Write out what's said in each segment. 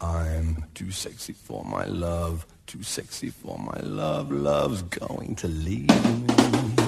I'm too sexy for my love, too sexy for my love, love's going to leave me.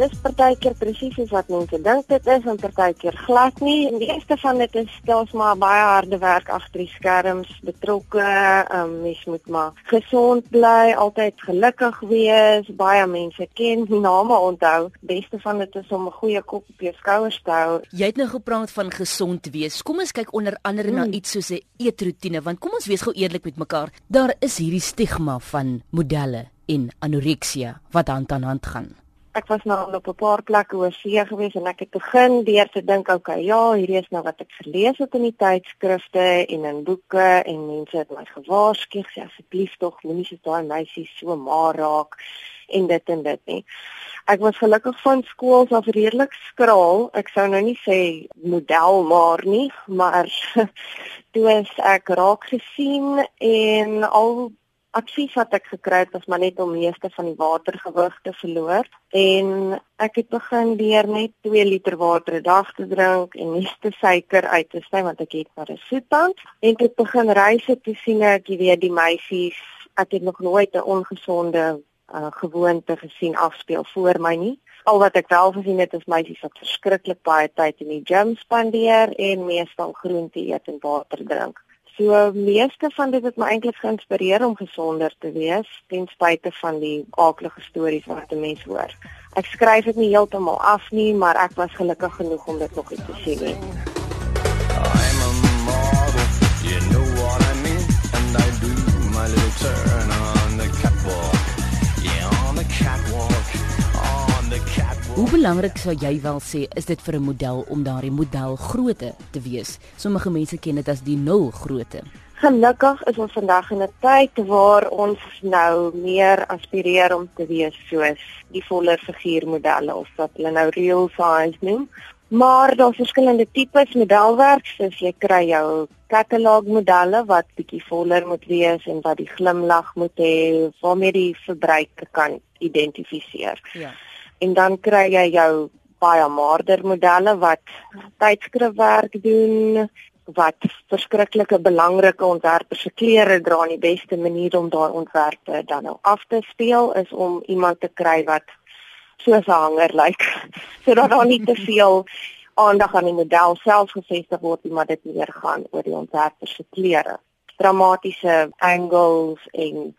Is partykeer presies soos wat mense dink dit is en partykeer glad nie. En die eerste van dit is stelself maar baie harde werk agter die skerms, betrokke, um, mens moet maar gesond bly, altyd gelukkig wees, baie mense ken, name onthou. Beste van dit is om 'n goeie kop op jou skouers te hou. Jy het nou gepraat van gesond wees. Kom ons kyk onder andere hmm. na iets soos 'n eetroetine want kom ons wees gou eerlik met mekaar. Daar is hierdie stigma van modelle en anoreksia wat hand aan hand gaan ek was nou op 'n paar plekke oor see gewees en ek het begin deur te dink, okay, ja, hierdie is nou wat ek gelees het in die tydskrifte en in boeke en mense het my gewaarsku, sê asseblief tog moenie so daai meisies so maar raak en dit en dit nie. Ek was gelukkig van skool af redelik skraal. Ek sou nou nie sê model maar nie, maar toe ek raak gesien en al advies wat ek gekry het was maar net om meeste van die watergewig te verloor. En ek het begin leer net 2 liter water 'n dag te drink en nie te suiker uit te sny want ek het maar 'n soetand. En ek begin reise te sien ek weet die meisies ek het nog nooit 'n ongesonde uh, gewoonte gesien afspeel voor my nie. Al wat ek wel gesien het is meisies wat verskriklik baie tyd in die gym spandeer en meestal groente eet en water drink So meeste van dit het my eintlik geïnspireer om gesonder te wees ten spyte van die aardige stories wat 'n mens hoor. Ek skryf dit nie heeltemal af nie, maar ek was gelukkig genoeg om dit nog te sien nie. I'm a model, you know what I mean, and I do my little turn on Hoe belangrik sou jy wel sê is dit vir 'n model om daardie model grootte te wees? Sommige mense ken dit as die nul grootte. Gelukkig is ons vandag in 'n tyd waar ons nou meer aspireer om te wees soos die voller figuurmodelle of wat hulle nou real size noem. Maar daar's verskillende tipes modelwerk, soos jy kry jou katalogmodelle wat bietjie voller moet wees en wat die glimlag moet hê waarmee die verbruiker kan identifiseer. Ja en dan kry jy jou baie maarder modelle wat tydskrifwerk doen wat verskriklike belangrike ontwerpers se klere dra en die beste manier om daai ontwerpe dan nou af te speel is om iemand te kry wat soos 'n hanger lyk like, sodat daar nie te veel aandag aan die model self gefestig word nie maar dit meer gaan oor die ontwerpers se klere. Dramatiese angles en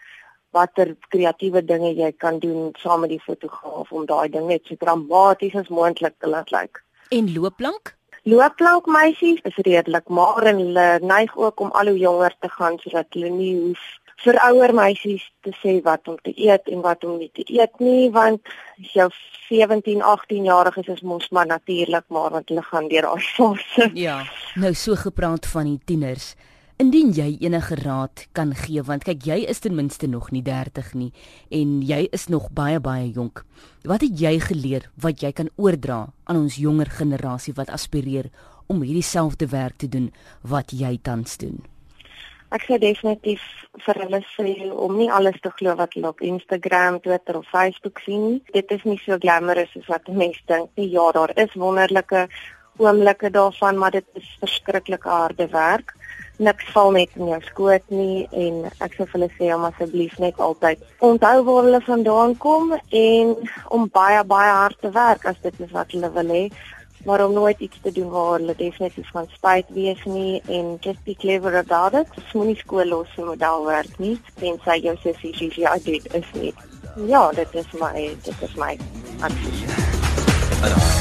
watter kreatiewe dinge jy kan doen saam met die fotograaf om daai ding net so dramaties as moontlik te laat lyk. En loopplank? Loopplank meisies is redelik, maar hulle neig ook om al hoe jonger te gaan sodat hulle nie hoef vir ouer meisies te sê wat om te eet en wat om nie te eet nie want as jy 17, 18 jariges is mos maar natuurlik maar want hulle gaan deur daai fase. Ja, nou so gepraat van die tieners. Indien jy enige raad kan gee want kyk jy is ten minste nog nie 30 nie en jy is nog baie baie jonk. Wat het jy geleer wat jy kan oordra aan ons jonger generasie wat aspireer om hierdie selfde werk te doen wat jy tans doen? Ek sê definitief vir hulle sê om nie alles te glo wat hulle op Instagram, Twitter of Facebook sien nie. Dit is nie so glamorous as wat mense dink nie. Ja, daar is wonderlike oomblikke daarvan, maar dit is verskriklike harde werk niks val net in jou skoot nie en ek sê vir hulle sê om asseblief net altyd onthou waar hulle vandaan kom en om baie baie hard te werk as dit is wat hulle wil hê maar om nooit iets te doen waar hulle definitief van spyt wees nie en just be clever about it. Dis moenie skool los en model werk nie. Tensy jou sussie sê jy dit is nie. Ja, dit is my dit is my advies.